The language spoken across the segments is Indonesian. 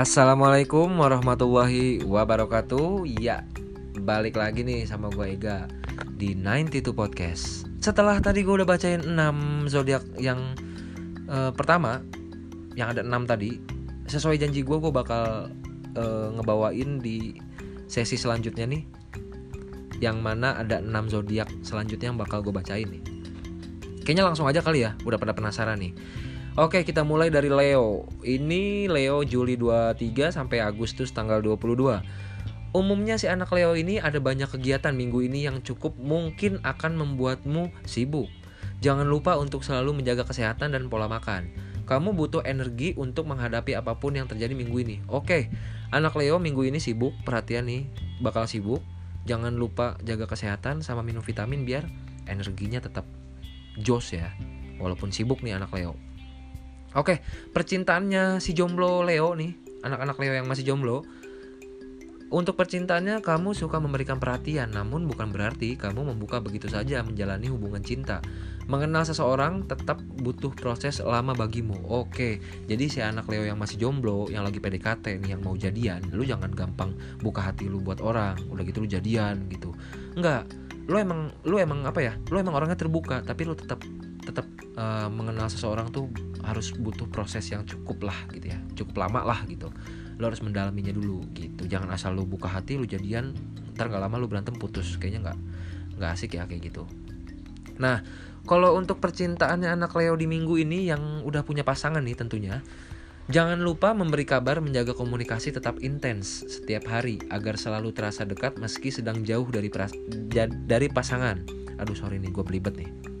Assalamualaikum warahmatullahi wabarakatuh. Ya, balik lagi nih sama gue Ega Di 92 Podcast. Setelah tadi gue udah bacain 6 zodiak yang uh, pertama Yang ada 6 tadi Sesuai janji gue, gue bakal uh, ngebawain di sesi selanjutnya nih Yang mana ada 6 zodiak selanjutnya yang bakal gue bacain nih. Kayaknya langsung aja kali ya, udah pada penasaran nih Oke, kita mulai dari Leo. Ini Leo Juli 23 sampai Agustus tanggal 22. Umumnya si anak Leo ini ada banyak kegiatan minggu ini yang cukup mungkin akan membuatmu sibuk. Jangan lupa untuk selalu menjaga kesehatan dan pola makan. Kamu butuh energi untuk menghadapi apa pun yang terjadi minggu ini. Oke, anak Leo minggu ini sibuk, perhatian nih, bakal sibuk. Jangan lupa jaga kesehatan sama minum vitamin biar energinya tetap jos ya. Walaupun sibuk nih anak Leo. Oke, percintaannya si jomblo Leo nih, anak-anak Leo yang masih jomblo. Untuk percintaannya kamu suka memberikan perhatian, namun bukan berarti kamu membuka begitu saja menjalani hubungan cinta. Mengenal seseorang tetap butuh proses lama bagimu. Oke, jadi si anak Leo yang masih jomblo, yang lagi PDKT nih, yang mau jadian, lu jangan gampang buka hati lu buat orang. Udah gitu lu jadian gitu. Enggak, lu emang lu emang apa ya? Lu emang orangnya terbuka, tapi lu tetap tetap uh, mengenal seseorang tuh harus butuh proses yang cukup lah gitu ya. Cukup lama lah gitu. Lo harus mendalaminya dulu gitu. Jangan asal lo buka hati lo jadian ntar gak lama lo berantem putus. Kayaknya nggak nggak asik ya kayak gitu. Nah kalau untuk percintaannya anak Leo di minggu ini yang udah punya pasangan nih tentunya Jangan lupa memberi kabar menjaga komunikasi tetap intens setiap hari agar selalu terasa dekat meski sedang jauh dari dari pasangan. Aduh sorry nih gue belibet nih.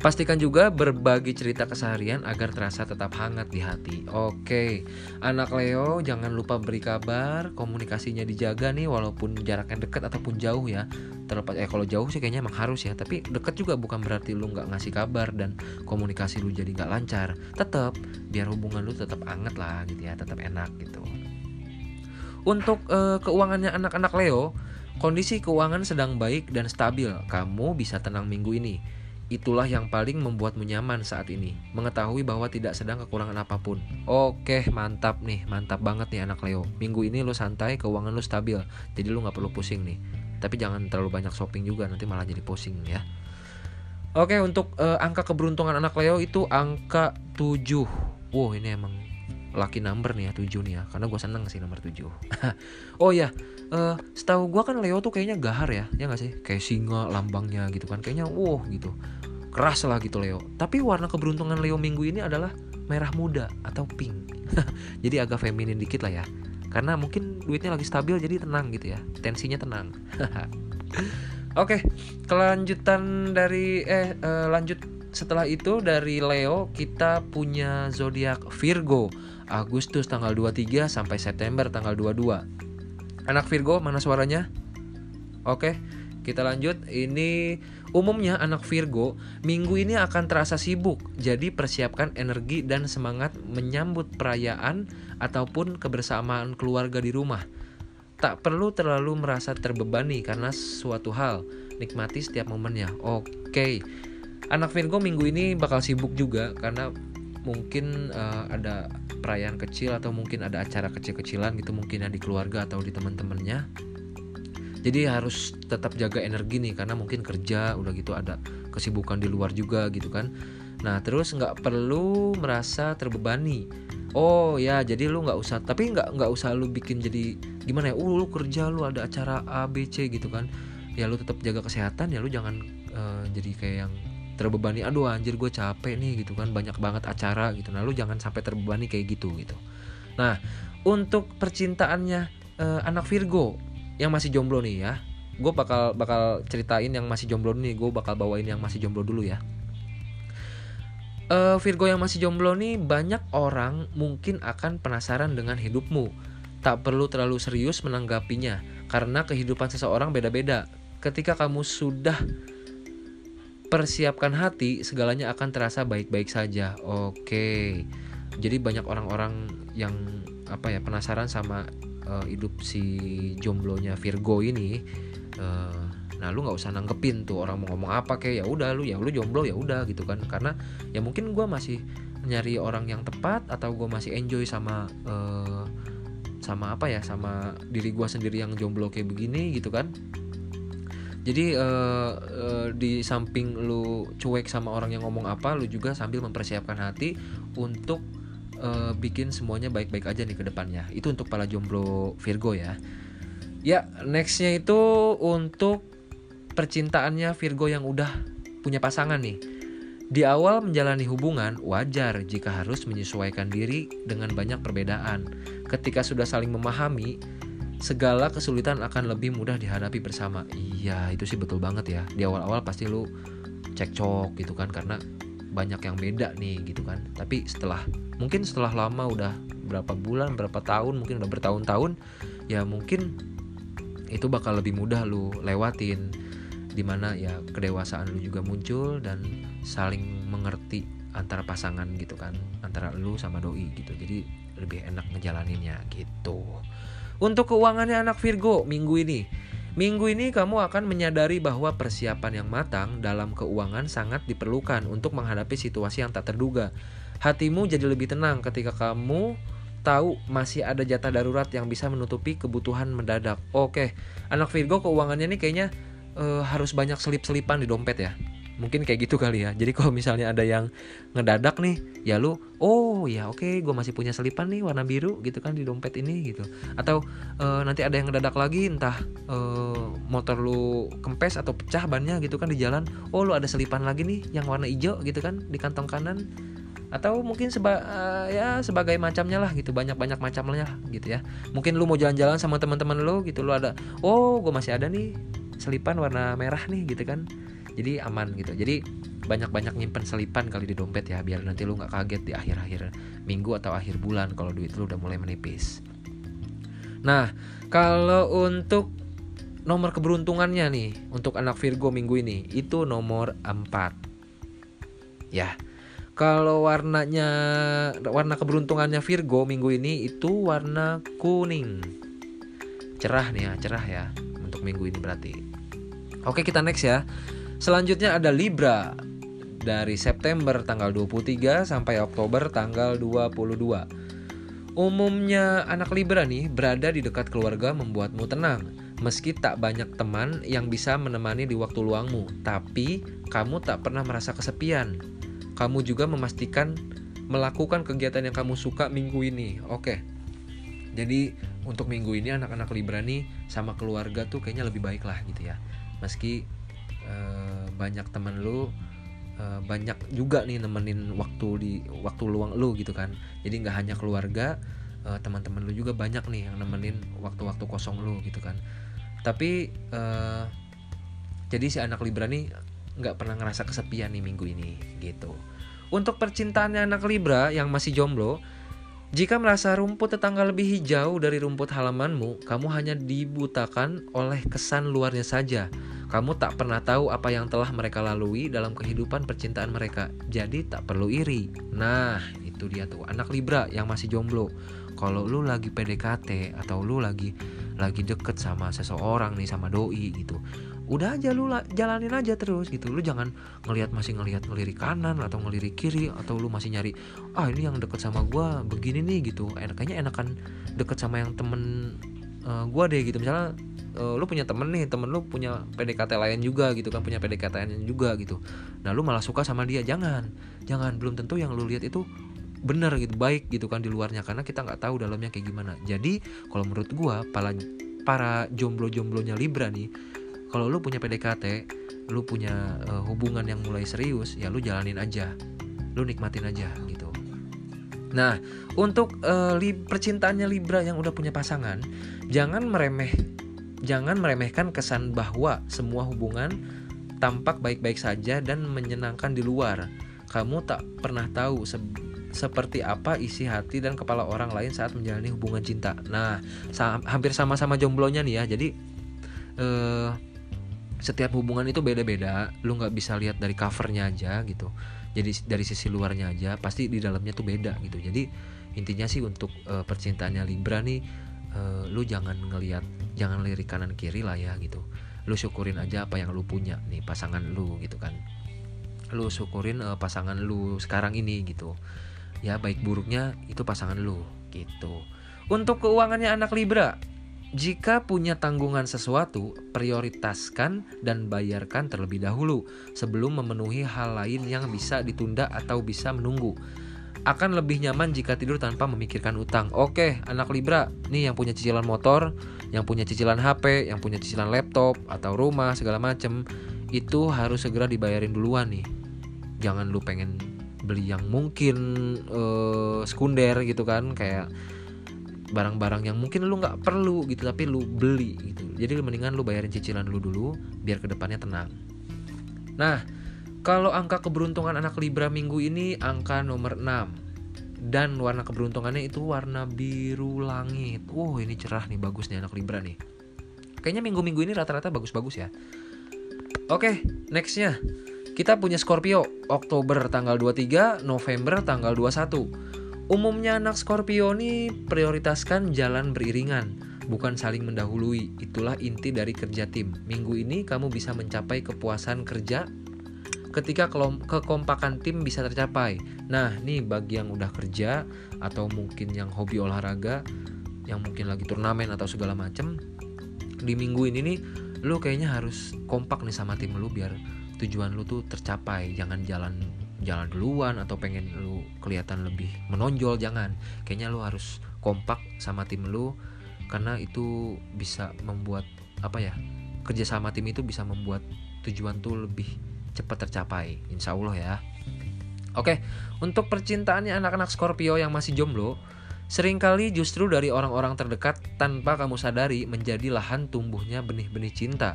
Pastikan juga berbagi cerita keseharian agar terasa tetap hangat di hati. Oke, anak Leo jangan lupa beri kabar, komunikasinya dijaga nih walaupun jaraknya dekat ataupun jauh ya. Terlepas eh kalau jauh sih kayaknya emang harus ya, tapi dekat juga bukan berarti lu nggak ngasih kabar dan komunikasi lu jadi nggak lancar. Tetap biar hubungan lu tetap hangat lah gitu ya, tetap enak gitu. Untuk uh, keuangannya anak-anak Leo, kondisi keuangan sedang baik dan stabil. Kamu bisa tenang minggu ini Itulah yang paling membuatmu nyaman saat ini, mengetahui bahwa tidak sedang kekurangan apa pun. Oke, mantap nih, mantap banget nih anak Leo. Minggu ini lo santai, keuangan lo stabil, jadi lo nggak perlu pusing nih. Tapi jangan terlalu banyak shopping juga, nanti malah jadi pusing ya. Oke, untuk uh, angka keberuntungan anak Leo itu angka 7. Wow, ini emang lucky number nih ya 7 nih ya, karena gue seneng sih nomor 7. oh ya, uh, setahu gue kan Leo tuh kayaknya gahar ya, ya nggak sih? Kayak singa lambangnya gitu kan, kayaknya wow gitu keras lah gitu Leo. Tapi warna keberuntungan Leo minggu ini adalah merah muda atau pink. jadi agak feminin dikit lah ya. Karena mungkin duitnya lagi stabil jadi tenang gitu ya. Tensinya tenang. Oke, kelanjutan dari eh uh, lanjut setelah itu dari Leo kita punya zodiak Virgo. Agustus tanggal 23 sampai September tanggal 22. Anak Virgo mana suaranya? Oke, kita lanjut. Ini Umumnya anak Virgo minggu ini akan terasa sibuk, jadi persiapkan energi dan semangat menyambut perayaan ataupun kebersamaan keluarga di rumah. Tak perlu terlalu merasa terbebani karena suatu hal, nikmati setiap momennya. Oke, anak Virgo minggu ini bakal sibuk juga karena mungkin uh, ada perayaan kecil atau mungkin ada acara kecil-kecilan gitu mungkin ya di keluarga atau di teman-temannya. Jadi harus tetap jaga energi nih karena mungkin kerja udah gitu ada kesibukan di luar juga gitu kan. Nah terus nggak perlu merasa terbebani. Oh ya jadi lu nggak usah tapi nggak nggak usah lu bikin jadi gimana ya? Uh lu kerja lu ada acara A B C gitu kan. Ya lu tetap jaga kesehatan ya lu jangan uh, jadi kayak yang terbebani aduh anjir gue capek nih gitu kan. Banyak banget acara gitu. Nah lu jangan sampai terbebani kayak gitu gitu. Nah untuk percintaannya uh, anak Virgo yang masih jomblo nih ya gue bakal bakal ceritain yang masih jomblo nih. Gue bakal bawain yang masih jomblo dulu ya. Uh, Virgo yang masih jomblo nih banyak orang mungkin akan penasaran dengan hidupmu. Tak perlu terlalu serius menanggapinya karena kehidupan seseorang beda-beda. Ketika kamu sudah persiapkan hati segalanya akan terasa baik-baik saja. Oke. Jadi banyak orang-orang yang apa ya penasaran sama uh, hidup si jomblonya Virgo ini. Uh, nah lu nggak usah nanggepin tuh orang mau ngomong apa kayak ya udah lu ya lu jomblo ya udah gitu kan. Karena ya mungkin gue masih nyari orang yang tepat atau gue masih enjoy sama uh, sama apa ya sama diri gue sendiri yang jomblo kayak begini gitu kan jadi uh, uh, di samping lu cuek sama orang yang ngomong apa lu juga sambil mempersiapkan hati untuk uh, bikin semuanya baik-baik aja nih ke depannya. Itu untuk para jomblo Virgo ya. Ya nextnya itu untuk percintaannya Virgo yang udah punya pasangan nih. Di awal menjalani hubungan, wajar jika harus menyesuaikan diri dengan banyak perbedaan. Ketika sudah saling memahami, segala kesulitan akan lebih mudah dihadapi bersama. Iya, itu sih betul banget ya. Di awal-awal pasti lu cekcok gitu kan karena banyak yang beda nih gitu kan. Tapi setelah mungkin setelah lama udah berapa bulan, berapa tahun, mungkin udah bertahun-tahun, ya mungkin itu bakal lebih mudah lu lewatin di mana ya kedewasaan lu juga muncul dan saling mengerti antara pasangan gitu kan antara lu sama doi gitu jadi lebih enak ngejalaninnya gitu untuk keuangannya anak Virgo minggu ini Minggu ini kamu akan menyadari bahwa persiapan yang matang dalam keuangan sangat diperlukan untuk menghadapi situasi yang tak terduga. Hatimu jadi lebih tenang ketika kamu tahu masih ada jatah darurat yang bisa menutupi kebutuhan mendadak. Oke, anak Virgo keuangannya nih kayaknya uh, harus banyak selip-selipan di dompet ya mungkin kayak gitu kali ya. Jadi kalau misalnya ada yang ngedadak nih ya lu oh ya oke okay, gue masih punya selipan nih warna biru gitu kan di dompet ini gitu. Atau uh, nanti ada yang ngedadak lagi entah uh, motor lu kempes atau pecah bannya gitu kan di jalan oh lu ada selipan lagi nih yang warna hijau gitu kan di kantong kanan. Atau mungkin seba uh, ya sebagai macamnya lah gitu banyak banyak macamnya gitu ya. Mungkin lu mau jalan-jalan sama teman-teman lu gitu lu ada oh gue masih ada nih selipan warna merah nih gitu kan jadi aman gitu. Jadi banyak-banyak nyimpen selipan kali di dompet ya biar nanti lu nggak kaget di akhir-akhir minggu atau akhir bulan kalau duit lu udah mulai menipis. Nah kalau untuk nomor keberuntungannya nih untuk anak Virgo minggu ini itu nomor 4 ya kalau warnanya warna keberuntungannya Virgo minggu ini itu warna kuning. Cerah nih ya cerah ya untuk minggu ini berarti. Oke kita next ya Selanjutnya ada Libra dari September tanggal 23 sampai Oktober tanggal 22. Umumnya anak Libra nih berada di dekat keluarga membuatmu tenang. Meski tak banyak teman yang bisa menemani di waktu luangmu, tapi kamu tak pernah merasa kesepian. Kamu juga memastikan melakukan kegiatan yang kamu suka minggu ini. Oke. Jadi untuk minggu ini anak-anak Libra nih sama keluarga tuh kayaknya lebih baik lah gitu ya. Meski uh, banyak teman lu uh, banyak juga nih nemenin waktu di waktu luang lu gitu kan. Jadi nggak hanya keluarga uh, teman-teman lu juga banyak nih yang nemenin waktu-waktu kosong lu gitu kan. Tapi uh, jadi si anak Libra nih nggak pernah ngerasa kesepian nih minggu ini gitu. Untuk percintaannya anak Libra yang masih jomblo jika merasa rumput tetangga lebih hijau dari rumput halamanmu, kamu hanya dibutakan oleh kesan luarnya saja. Kamu tak pernah tahu apa yang telah mereka lalui dalam kehidupan percintaan mereka, jadi tak perlu iri. Nah, itu dia tuh anak Libra yang masih jomblo. Kalau lu lagi PDKT atau lu lagi lagi deket sama seseorang nih sama doi gitu, udah aja lu jalanin aja terus gitu lu jangan ngelihat masih ngelihat ngelirik kanan atau ngelirik kiri atau lu masih nyari ah ini yang deket sama gue begini nih gitu enaknya enakan deket sama yang temen uh, gue deh gitu misalnya uh, lu punya temen nih temen lu punya PDKT lain juga gitu kan punya PDKT lain juga gitu. Nah lu malah suka sama dia jangan jangan belum tentu yang lu lihat itu bener gitu baik gitu kan di luarnya karena kita nggak tahu dalamnya kayak gimana. Jadi kalau menurut gue para para jomblo-jomblonya Libra nih kalau lu punya PDKT lu punya uh, hubungan yang mulai serius ya lu jalanin aja lu nikmatin aja gitu. Nah untuk uh, li percintaannya Libra yang udah punya pasangan jangan meremeh jangan meremehkan kesan bahwa semua hubungan tampak baik-baik saja dan menyenangkan di luar kamu tak pernah tahu se seperti apa isi hati dan kepala orang lain saat menjalani hubungan cinta. Nah, sa hampir sama-sama jomblonya nih ya. Jadi eh setiap hubungan itu beda-beda lu nggak bisa lihat dari covernya aja gitu jadi dari sisi luarnya aja pasti di dalamnya tuh beda gitu jadi intinya sih untuk uh, percintaannya Libra nih uh, lu jangan ngelihat jangan lirik kanan kiri lah ya gitu lu syukurin aja apa yang lu punya nih pasangan lu gitu kan lu syukurin uh, pasangan lu sekarang ini gitu ya baik buruknya itu pasangan lu gitu. Untuk keuangannya anak Libra, jika punya tanggungan sesuatu, prioritaskan dan bayarkan terlebih dahulu sebelum memenuhi hal lain yang bisa ditunda atau bisa menunggu. Akan lebih nyaman jika tidur tanpa memikirkan utang. Oke, anak Libra, nih yang punya cicilan motor, yang punya cicilan HP, yang punya cicilan laptop atau rumah segala macem, itu harus segera dibayarin duluan nih. Jangan lu pengen beli yang mungkin uh, sekunder gitu kan, kayak barang-barang yang mungkin lu nggak perlu gitu tapi lu beli gitu jadi mendingan lu bayarin cicilan lu dulu biar ke depannya tenang nah kalau angka keberuntungan anak Libra minggu ini angka nomor 6 dan warna keberuntungannya itu warna biru langit. Wow ini cerah nih bagus nih anak Libra nih. Kayaknya minggu-minggu ini rata-rata bagus-bagus ya. Oke nextnya. Kita punya Scorpio Oktober tanggal 23 November tanggal 21 Umumnya anak Scorpio ini prioritaskan jalan beriringan, bukan saling mendahului. Itulah inti dari kerja tim. Minggu ini kamu bisa mencapai kepuasan kerja ketika kekompakan tim bisa tercapai. Nah, nih bagi yang udah kerja atau mungkin yang hobi olahraga, yang mungkin lagi turnamen atau segala macem, di minggu ini nih lu kayaknya harus kompak nih sama tim lu biar tujuan lu tuh tercapai. Jangan jalan jalan duluan atau pengen lu kelihatan lebih menonjol jangan kayaknya lu harus kompak sama tim lu karena itu bisa membuat apa ya kerja sama tim itu bisa membuat tujuan tuh lebih cepat tercapai insya Allah ya Oke, untuk percintaannya anak-anak Scorpio yang masih jomblo, sering kali justru dari orang-orang terdekat tanpa kamu sadari menjadi lahan tumbuhnya benih-benih cinta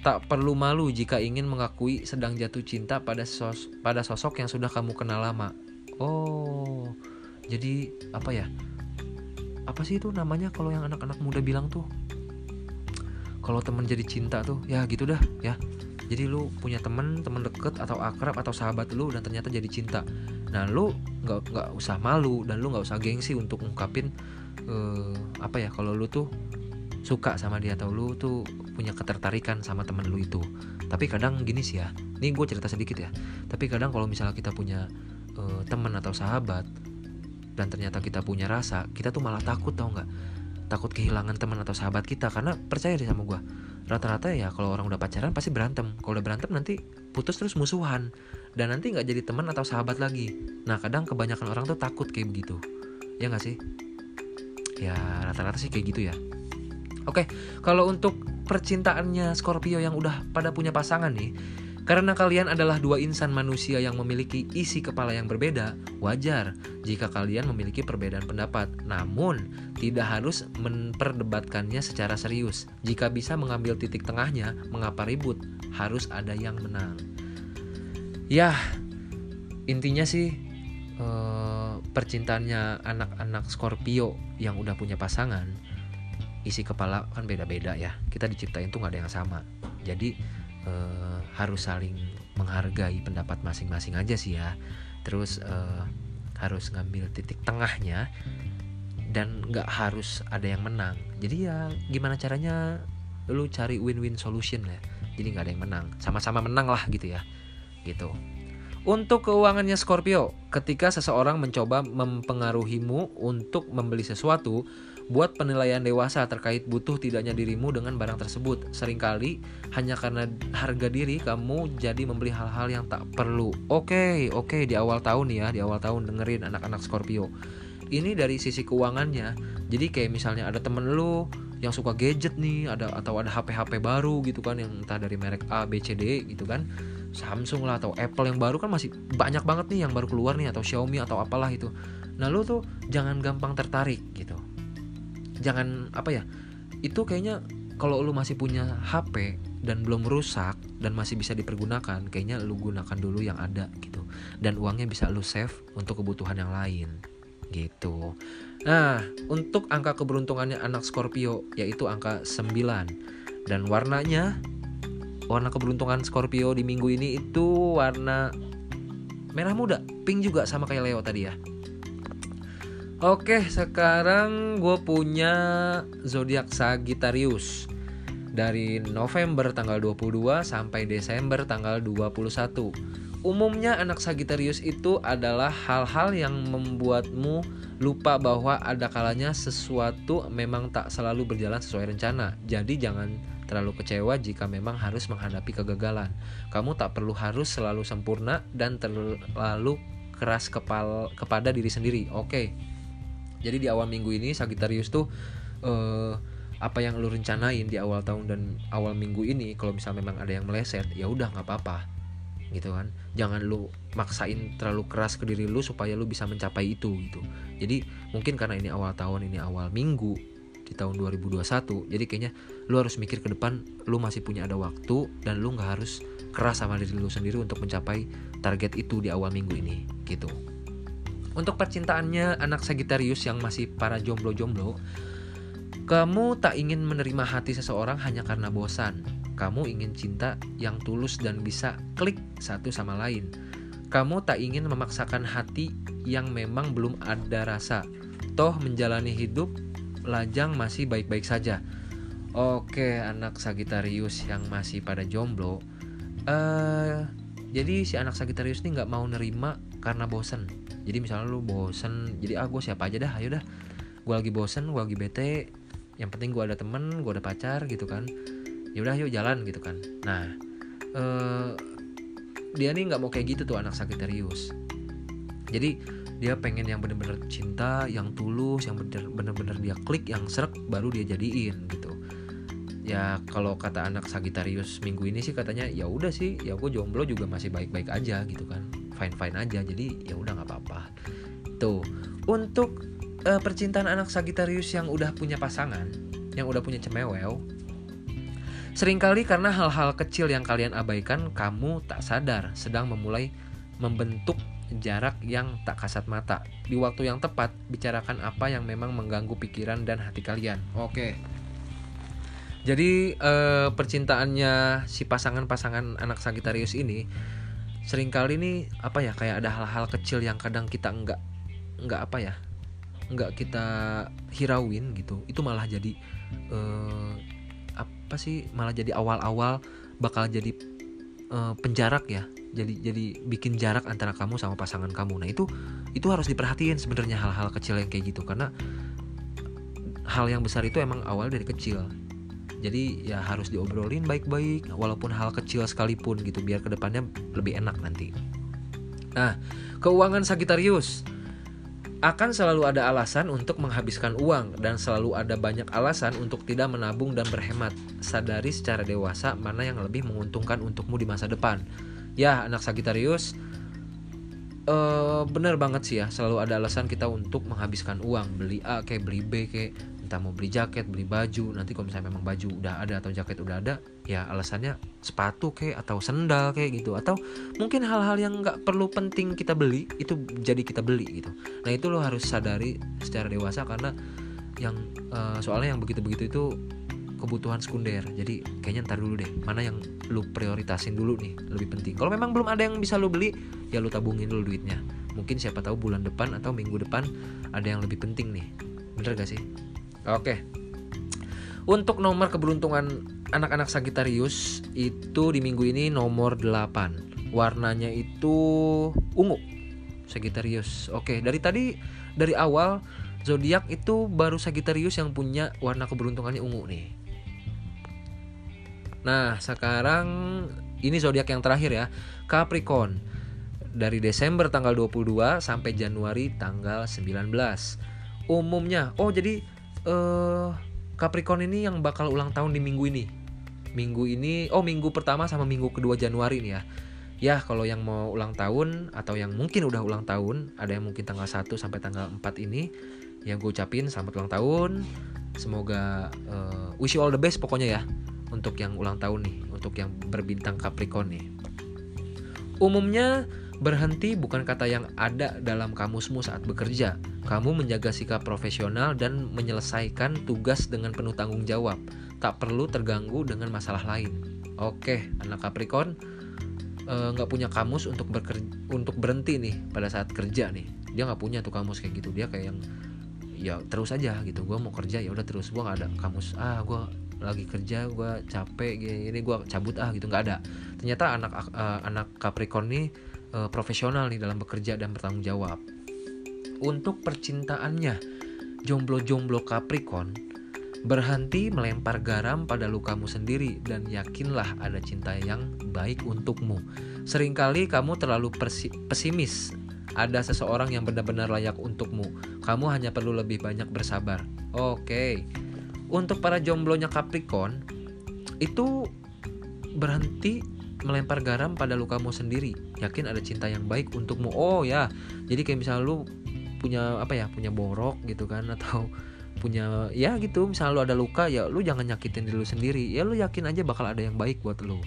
Tak perlu malu jika ingin mengakui sedang jatuh cinta pada sos pada sosok yang sudah kamu kenal lama. Oh, jadi apa ya? Apa sih itu namanya kalau yang anak-anak muda bilang tuh? Kalau temen jadi cinta tuh, ya gitu dah, ya. Jadi lu punya temen, temen deket atau akrab atau sahabat lu dan ternyata jadi cinta. Nah lu nggak nggak usah malu dan lu nggak usah gengsi untuk ungkapin uh, apa ya kalau lu tuh suka sama dia atau lu tuh punya ketertarikan sama temen lu itu. Tapi kadang gini sih ya ini gue cerita sedikit ya. Tapi kadang kalau misalnya kita punya uh, teman atau sahabat dan ternyata kita punya rasa kita tuh malah takut tau nggak? Takut kehilangan teman atau sahabat kita karena percaya deh sama gue rata-rata ya kalau orang udah pacaran pasti berantem. Kalau udah berantem nanti putus terus musuhan. Dan nanti nggak jadi teman atau sahabat lagi. Nah kadang kebanyakan orang tuh takut kayak begitu. Ya nggak sih? Ya rata-rata sih kayak gitu ya. Oke, kalau untuk percintaannya Scorpio yang udah pada punya pasangan nih, karena kalian adalah dua insan manusia yang memiliki isi kepala yang berbeda, wajar jika kalian memiliki perbedaan pendapat. Namun, tidak harus memperdebatkannya secara serius. Jika bisa mengambil titik tengahnya, mengapa ribut? Harus ada yang menang. Ya, intinya sih eh, percintaannya anak-anak Scorpio yang udah punya pasangan isi kepala kan beda-beda ya kita diciptain tuh nggak ada yang sama jadi uh, harus saling menghargai pendapat masing-masing aja sih ya. Terus uh, harus ngambil titik tengahnya dan nggak harus ada yang menang. Jadi ya gimana caranya lu cari win-win solution ya. Jadi nggak ada yang menang. Sama-sama menang lah gitu ya. Gitu. Untuk keuangannya Scorpio, ketika seseorang mencoba mempengaruhimu untuk membeli sesuatu, Buat penilaian dewasa terkait butuh tidaknya dirimu dengan barang tersebut. Seringkali hanya karena harga diri kamu jadi membeli hal-hal yang tak perlu. Oke, oke di awal tahun ya, di awal tahun dengerin anak-anak Scorpio. Ini dari sisi keuangannya. Jadi kayak misalnya ada temen lu yang suka gadget nih, ada atau ada HP-HP baru gitu kan yang entah dari merek A, B, C, D gitu kan. Samsung lah atau Apple yang baru kan masih banyak banget nih yang baru keluar nih atau Xiaomi atau apalah itu. Nah lu tuh jangan gampang tertarik gitu jangan apa ya itu kayaknya kalau lu masih punya HP dan belum rusak dan masih bisa dipergunakan kayaknya lu gunakan dulu yang ada gitu. Dan uangnya bisa lu save untuk kebutuhan yang lain gitu. Nah untuk angka keberuntungannya anak Scorpio yaitu angka 9 dan warnanya warna keberuntungan Scorpio di minggu ini itu warna merah muda pink juga sama kayak Leo tadi ya Oke, sekarang gue punya zodiak Sagittarius dari November tanggal 22 sampai Desember tanggal 21. Umumnya anak Sagittarius itu adalah hal-hal yang membuatmu lupa bahwa ada kalanya sesuatu memang tak selalu berjalan sesuai rencana. Jadi jangan terlalu kecewa jika memang harus menghadapi kegagalan. Kamu tak perlu harus selalu sempurna dan terlalu keras kepal kepada diri sendiri. Oke. Jadi di awal minggu ini Sagittarius tuh uh, apa yang lu rencanain di awal tahun dan awal minggu ini kalau misal memang ada yang meleset ya udah nggak apa-apa gitu kan. Jangan lu maksain terlalu keras ke diri lu supaya lu bisa mencapai itu gitu. Jadi mungkin karena ini awal tahun ini awal minggu di tahun 2021 jadi kayaknya lu harus mikir ke depan lu masih punya ada waktu dan lu nggak harus keras sama diri lu sendiri untuk mencapai target itu di awal minggu ini gitu untuk percintaannya anak Sagittarius yang masih para jomblo-jomblo kamu tak ingin menerima hati seseorang hanya karena bosan kamu ingin cinta yang tulus dan bisa klik satu sama lain. Kamu tak ingin memaksakan hati yang memang belum ada rasa. Toh menjalani hidup lajang masih baik-baik saja. Oke, anak Sagitarius yang masih pada jomblo. Uh, jadi si anak Sagitarius ini nggak mau nerima karena bosen. Jadi misalnya lu bosen, jadi ah gue siapa aja dah, ayo dah. Gue lagi bosen, gue lagi bete. Yang penting gue ada temen, gue ada pacar gitu kan. Ya udah yuk jalan gitu kan. Nah uh, dia nih nggak mau kayak gitu tuh anak Sagittarius. Jadi dia pengen yang bener-bener cinta yang tulus yang bener-bener dia klik yang serak baru dia jadiin gitu. Ya kalau kata anak Sagittarius minggu ini sih katanya ya udah sih ya gue jomblo juga masih baik-baik aja gitu kan. Fine fine aja jadi ya udah nggak apa-apa tuh untuk uh, percintaan anak Sagittarius yang udah punya pasangan yang udah punya cemewel Seringkali karena hal-hal kecil yang kalian abaikan, kamu tak sadar sedang memulai membentuk jarak yang tak kasat mata. Di waktu yang tepat, bicarakan apa yang memang mengganggu pikiran dan hati kalian. Oke. Jadi eh, percintaannya si pasangan-pasangan anak Sagitarius ini sering kali nih apa ya kayak ada hal-hal kecil yang kadang kita enggak enggak apa ya enggak kita hirauin gitu. Itu malah jadi eh, apa sih malah jadi awal-awal bakal jadi uh, penjarak ya. Jadi jadi bikin jarak antara kamu sama pasangan kamu. Nah itu itu harus diperhatiin sebenarnya hal-hal kecil yang kayak gitu. Karena hal yang besar itu emang awal dari kecil. Jadi ya harus diobrolin baik-baik walaupun hal kecil sekalipun gitu biar ke depannya lebih enak nanti. Nah keuangan Sagitarius akan selalu ada alasan untuk menghabiskan uang dan selalu ada banyak alasan untuk tidak menabung dan berhemat. Sadari secara dewasa mana yang lebih menguntungkan untukmu di masa depan. Ya, anak Sagitarius, uh, bener banget sih ya, selalu ada alasan kita untuk menghabiskan uang, beli A kayak beli B kayak entah mau beli jaket beli baju nanti kalau misalnya memang baju udah ada atau jaket udah ada ya alasannya sepatu kayak atau sendal kayak gitu. Atau mungkin hal-hal yang nggak perlu penting kita beli itu jadi kita beli gitu. Nah itu lo harus sadari secara dewasa karena yang uh, soalnya yang begitu-begitu itu kebutuhan sekunder. Jadi kayaknya ntar dulu deh mana yang lu prioritasin dulu nih lebih penting. Kalau memang belum ada yang bisa lu beli ya lu tabungin dulu duitnya. Mungkin siapa tahu bulan depan atau minggu depan ada yang lebih penting nih. Bener gak sih Oke. Untuk nomor keberuntungan anak-anak Sagittarius itu di minggu ini nomor 8. Warnanya itu ungu. Sagittarius. Oke, dari tadi dari awal zodiak itu baru Sagittarius yang punya warna keberuntungannya ungu nih. Nah, sekarang ini zodiak yang terakhir ya, Capricorn. Dari Desember tanggal 22 sampai Januari tanggal 19. Umumnya, oh jadi uh, Capricorn ini yang bakal ulang tahun di minggu ini. Minggu ini, oh minggu pertama sama minggu kedua Januari nih ya. Ya, kalau yang mau ulang tahun atau yang mungkin udah ulang tahun, ada yang mungkin tanggal 1 sampai tanggal 4 ini, yang gue ucapin selamat ulang tahun. Semoga uh, wish you all the best pokoknya ya untuk yang ulang tahun nih, untuk yang berbintang Capricorn nih. Umumnya Berhenti bukan kata yang ada dalam kamusmu saat bekerja. Kamu menjaga sikap profesional dan menyelesaikan tugas dengan penuh tanggung jawab. Tak perlu terganggu dengan masalah lain. Oke, anak Capricorn eh, nggak e, punya kamus untuk bekerja, untuk berhenti nih pada saat kerja nih. Dia nggak punya tuh kamus kayak gitu. Dia kayak yang ya terus aja gitu. Gue mau kerja ya udah terus. Gue nggak ada kamus. Ah, gue lagi kerja gue capek gini, gini gue cabut ah gitu nggak ada ternyata anak uh, anak Capricorn nih uh, profesional nih dalam bekerja dan bertanggung jawab. Untuk percintaannya, jomblo-jomblo Capricorn berhenti melempar garam pada lukamu sendiri dan yakinlah ada cinta yang baik untukmu. Seringkali kamu terlalu pesimis. Ada seseorang yang benar-benar layak untukmu. Kamu hanya perlu lebih banyak bersabar. Oke. Untuk para jomblonya Capricorn itu berhenti melempar garam pada lukamu sendiri. Yakin ada cinta yang baik untukmu. Oh ya. Jadi kayak misalnya lu punya apa ya? Punya borok gitu kan atau punya ya gitu misalnya lu ada luka ya lu jangan nyakitin diri lu sendiri ya lu yakin aja bakal ada yang baik buat lu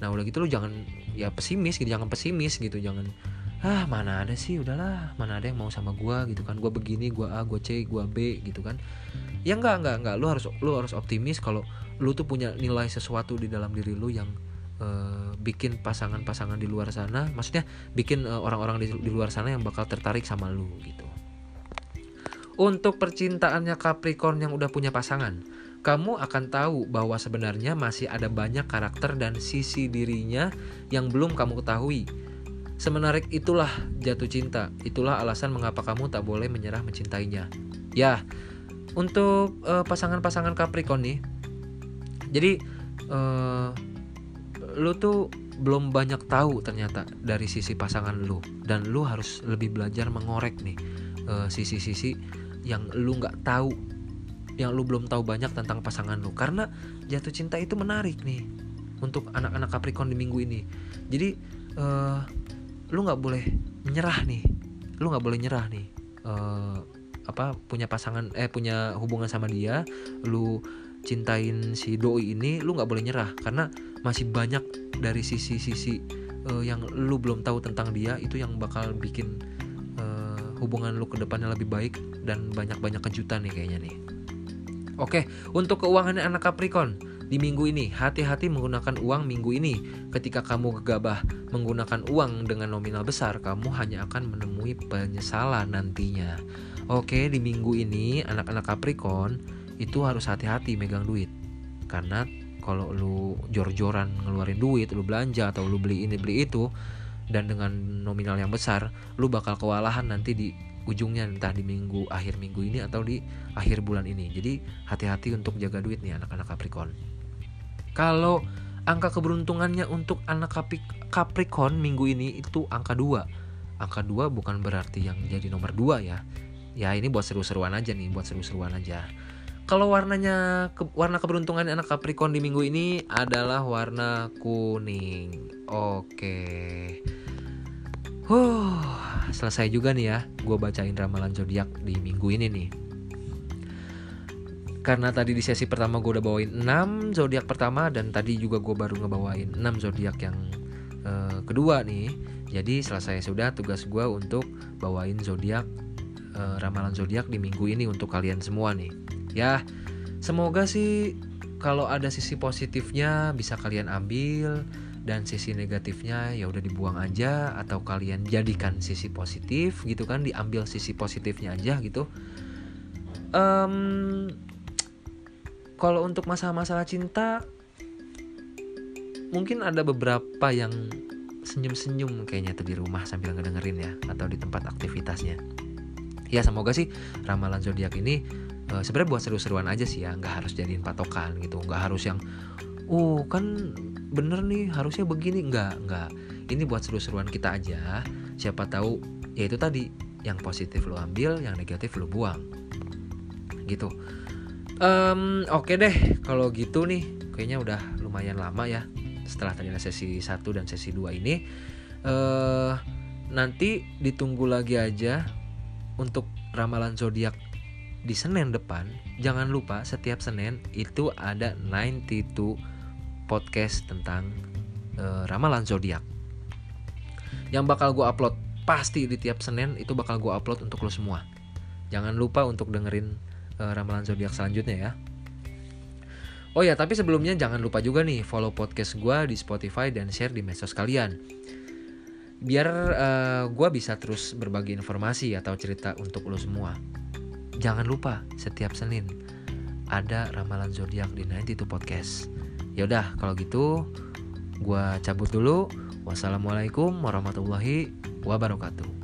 nah udah gitu lu jangan ya pesimis gitu jangan pesimis gitu jangan ah mana ada sih udahlah mana ada yang mau sama gua gitu kan gua begini gua A gua C gua B gitu kan ya enggak enggak enggak lu harus lu harus optimis kalau lu tuh punya nilai sesuatu di dalam diri lu yang uh, bikin pasangan-pasangan di luar sana maksudnya bikin uh, orang-orang di, di luar sana yang bakal tertarik sama lu gitu untuk percintaannya Capricorn yang udah punya pasangan, kamu akan tahu bahwa sebenarnya masih ada banyak karakter dan sisi dirinya yang belum kamu ketahui. Semenarik itulah jatuh cinta, itulah alasan mengapa kamu tak boleh menyerah mencintainya. Ya, untuk uh, pasangan-pasangan Capricorn nih, jadi uh, lu tuh belum banyak tahu ternyata dari sisi pasangan lu. Dan lu harus lebih belajar mengorek nih uh, sisi-sisi yang lu nggak tahu yang lu belum tahu banyak tentang pasangan lu. Karena jatuh cinta itu menarik nih untuk anak-anak Capricorn di minggu ini. Jadi uh, lu nggak boleh menyerah nih. Lu nggak boleh nyerah nih uh, apa punya pasangan eh punya hubungan sama dia lu cintain si doi ini lu nggak boleh nyerah. Karena masih banyak dari sisi-sisi uh, yang lu belum tahu tentang dia itu yang bakal bikin hubungan lu ke depannya lebih baik dan banyak-banyak kejutan nih kayaknya nih. Oke, untuk keuangannya anak Capricorn di minggu ini, hati-hati menggunakan uang minggu ini. Ketika kamu gegabah menggunakan uang dengan nominal besar, kamu hanya akan menemui penyesalan nantinya. Oke, di minggu ini anak-anak Capricorn itu harus hati-hati megang duit. Karena kalau lu jor-joran ngeluarin duit, lu belanja atau lu beli ini beli itu, dan dengan nominal yang besar lu bakal kewalahan nanti di ujungnya entah di minggu akhir minggu ini atau di akhir bulan ini. Jadi hati-hati untuk jaga duit nih anak-anak Capricorn. Kalau angka keberuntungannya untuk anak Capricorn minggu ini itu angka 2 angka 2 bukan berarti yang jadi nomor 2 ya. Ya ini buat seru-seruan aja nih buat seru-seruan aja kalau warnanya ke, warna keberuntungan anak Capricorn di minggu ini adalah warna kuning. Oke. Huh, selesai juga nih ya. Gue bacain ramalan zodiak di minggu ini nih. Karena tadi di sesi pertama gue udah bawain 6 zodiak pertama dan tadi juga gue baru ngebawain 6 zodiak yang uh, kedua nih. Jadi selesai sudah tugas gue untuk bawain zodiak uh, ramalan zodiak di minggu ini untuk kalian semua nih ya semoga sih kalau ada sisi positifnya bisa kalian ambil dan sisi negatifnya ya udah dibuang aja atau kalian jadikan sisi positif gitu kan diambil sisi positifnya aja gitu. Um, kalau untuk masalah-masalah cinta mungkin ada beberapa yang senyum-senyum kayaknya tuh di rumah sambil ngedengerin ya atau di tempat aktivitasnya. Ya semoga sih ramalan zodiak ini uh, sebenarnya buat seru-seruan aja sih ya nggak harus jadiin patokan gitu nggak harus yang oh kan bener nih harusnya begini. Nggak nggak. Ini buat seru-seruan kita aja. Siapa tahu ya itu tadi yang positif lo ambil yang negatif lo buang. Gitu. Um, oke okay deh kalau gitu nih kayaknya udah lumayan lama ya setelah tadi sesi 1 dan sesi 2 ini. Uh, nanti ditunggu lagi aja untuk ramalan zodiak di Senin depan jangan lupa setiap Senin itu ada 92 podcast tentang uh, ramalan zodiak yang bakal gue upload pasti di tiap Senin itu bakal gue upload untuk lo semua jangan lupa untuk dengerin uh, ramalan zodiak selanjutnya ya Oh ya, tapi sebelumnya jangan lupa juga nih follow podcast gue di Spotify dan share di medsos kalian. Biar uh, eh, gue bisa terus berbagi informasi atau cerita untuk lo semua. Jangan lupa setiap Senin ada ramalan zodiak di 92 Podcast. Yaudah kalau gitu gue cabut dulu. Wassalamualaikum warahmatullahi wabarakatuh.